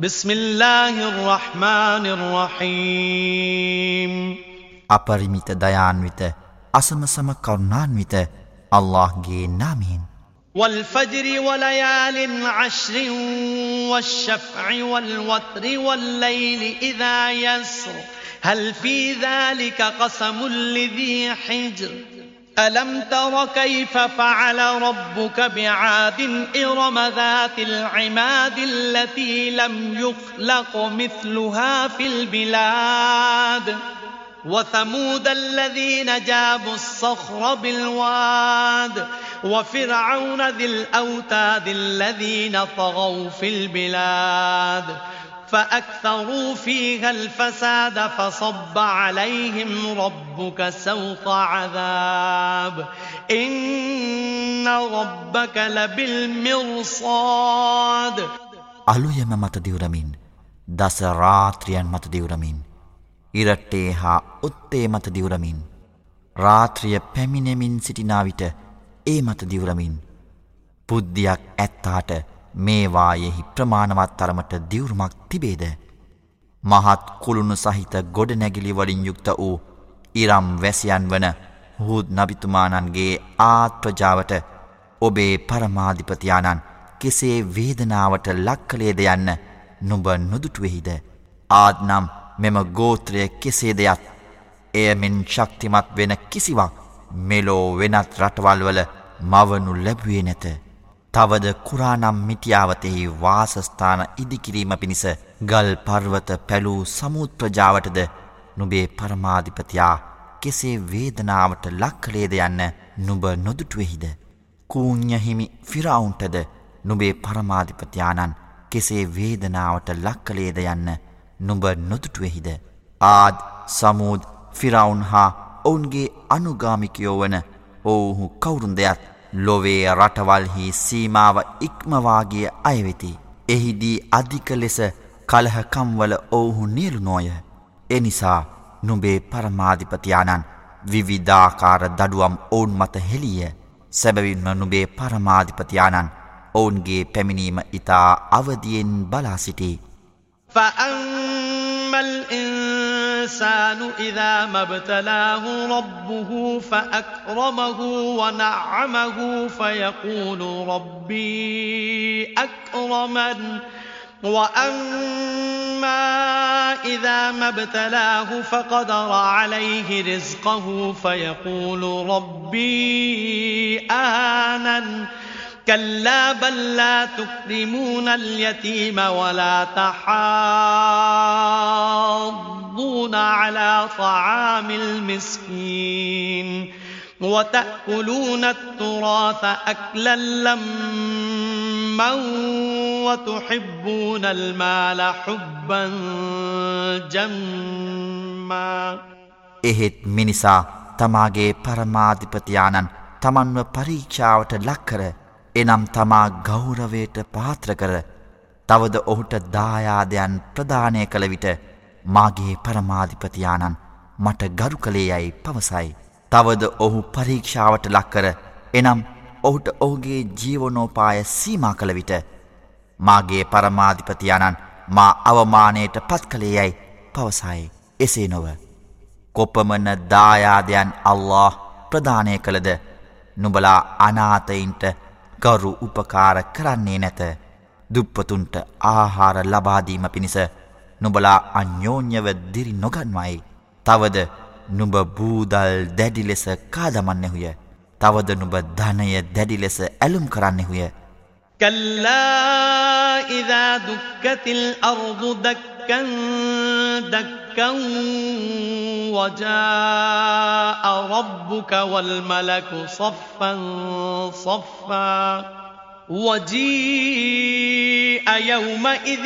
بسم الله الرحمن الرحيم. أبرميت ديان ويت أسم سم كرنان ويت الله جي نامين والفجر وليال عشر والشفع والوتر والليل إذا يسر. هل في ذلك قسم لذي حجر؟ ألم تر كيف فعل ربك بعاد إرم ذات العماد التي لم يخلق مثلها في البلاد وثمود الذين جابوا الصخر بالواد وفرعون ذي الأوتاد الذين طغوا في البلاد فأكثروا فيها الفساد فصب عليهم ربك سوط عذاب إن ربك لبالمرصاد අලුයම මත දිවරමින් දස රාත්‍රියන් මත දිවරමින් ඉරට්ටේ හා උත්තේ මත දිවරමින් රාත්‍රිය පැමිණෙමින් සිටිනාවිට ඒ මත දිවරමින් පුද්ධියක් ඇත්තාට මේවායෙහි ප්‍රමාණවත් තරමට දිවුරුමක් තිබේද? මහත් කුළුණු සහිත ගොඩනැගිලි වලින් යුක්ත වූ ඉරම් වැසියන් වන හුත් නබිතුමානන්ගේ ආත්‍රජාවට ඔබේ පරමාධිපතියානන් කෙසේ වේදනාවට ලක්කලේද යන්න නුඹ නොදුටුවෙහිද? ආත්නම් මෙම ගෝත්‍රය කෙසේ දෙයත් එයමෙන් ශක්තිමත් වෙන කිසිවක් මෙලෝ වෙනත් රටවල්වල මවනු ලැබුවේ නැත. තවද කුරානම් මිටියාවතෙහි වාසස්ථාන ඉදිකිරීම පිණිස ගල් පර්වත පැලූ සමුත්‍රජාවටද නුබේ පරමාධිපතියා කෙසේ වේදනාවට ලක්කලේද යන්න නුබ නොදුටුවෙහිද. කූං්ඥහිමි ෆිරවුන්ටද නුබේ පරමාධිපතියානන් කෙසේ වේදනාවට ලක්කලේද යන්න නුඹ නොදුටුවෙහිද. ආද් සමූද් ෆිරවුන් හා ඔවුන්ගේ අනුගාමිකයෝ වන ඔවුහු කවුරුන් දෙයක් ලොවේ රටවල්හි සීමාව ඉක්මවාගේ අයවෙති. එහිදී අධික ලෙස කලහකම්වල ඔවුහු නියලු නෝය. එනිසා නුබේ පරමාධිපතියානන් විවිධාකාර දඩුවම් ඔවුන් මත හෙළිය සැබවින්ම නුබේ පරමාධිපතියානන් ඔවුන්ගේ පැමිණීම ඉතා අවදියෙන් බලා සිටි. فأما الإنسان إذا ما ابتلاه ربه فأكرمه ونعمه فيقول ربي أكرمن. وأما إذا ما ابتلاه فقدر عليه رزقه فيقول ربي أهانن. كلا بل لا تكرمون اليتيم ولا تحاضون على طعام المسكين وتأكلون التراث أكلا لما وتحبون المال حبا جما එහෙත් මිනිසා තමාගේ පරමාධිපතියානන් තමන්ව පරීක්ෂාවට ලක්කර එනම් තමා ගෞරවයට පාත්‍ර කර තවද ඔහුට දායාදයන් ප්‍රධානය කළ විට මාගේ පරමාධිපතියානන් මට ගරු කළේ යැයි පවසයි. තවද ඔහු පරීක්ෂාවට ලක්කර එනම් ඔහුට ඔහුගේ ජීවනෝපාය සීමා කළ විට මාගේ පරමාධිපතියානන් මා අවමානයට පත් කළේ යැයි පවසයි එසේ නොව. කොපමන දායාදයන් අල්له ප්‍රධානය කළද නුබලා අනාතයින්ට ගරු උපකාර කරන්නේ නැත දුප්පතුන්ට ආහාර ලබාදීම පිණිස නුබලා අන්‍යෝන්‍යව දිරි නොගන්වයි තවද නුඹ බූදල් දැඩි ලෙස කාදමන්නෙහුය තවද නුබ ධනය දැඩි ලෙස ඇලුම් කරන්නෙහුය كلا إذا دكت الأرض دكا دكا وجاء ربك والملك صفا صفا وجيء يومئذ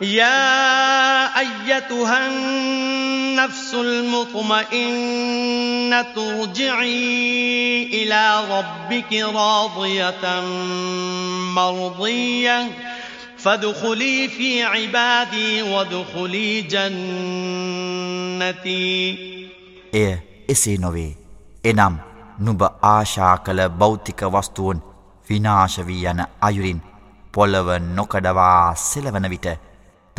يا أيتها النفس المطمئنة ارجعي إلى ربك راضية مرضية فادخلي في عبادي وادخلي جنتي එය එසේ නොවේ. එනම් නුබ ආශා කළ භෞතික වස්තුවන් විනාශවී යන අයුරින් පොළව නොකඩවා සෙලවන විට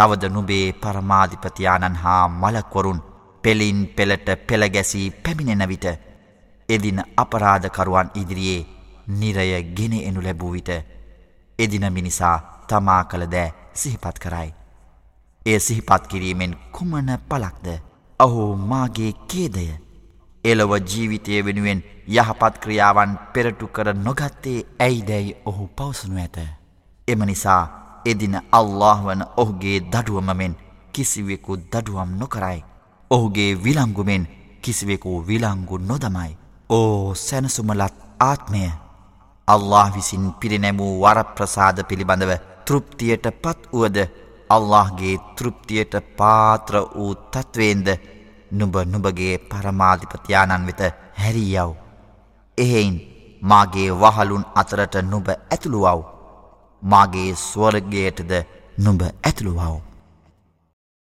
තවද නුබේ පරමාධිපතියාණන් හා මලක්වරුන් පෙලින් පෙළට පෙළගැසී පැමිණෙන විට එදින අපරාධකරුවන් ඉදිරියේ නිරය ගෙන එනු ලැබූ විට එදින මිනිසා තමා කළ දෑ සිහිපත් කරයි. එය සිහිපත් කිරීමෙන් කුමන පලක්ද අහු මාගේ කේදය එලොව ජීවිතය වෙනුවෙන් යහපත් ක්‍රියාවන් පෙරටු කර නොගත්තේ ඇයිදැයි ඔහු පවසනු ඇත. එම නිසා එදින අල්له වන ඔහුගේ දඩුවම මෙෙන් කිසිවෙකු දඩුවම් නොකරයි. ඔහුගේ විලංගුමෙන් කිසිවෙකු විලංගු නොදමයි. ඕ සැනසුමලත් ආත්මය අල්له විසින් පිරිනැමූ වරප්‍රසාද පිළිබඳව තෘප්තියට පත් වුවද අල්لهගේ තෘප්තියට පාත්‍ර වූ තත්ත්වේන්ද නුබ නුබගේ පරමාධිපතියාණන් වෙත හැරියව්. එහෙයින් මාගේ වහලුන් අතරට නුබ ඇතුළුවව්. මාගේ ස්වර්ගයටද නුඹ ඇතුළුවව්.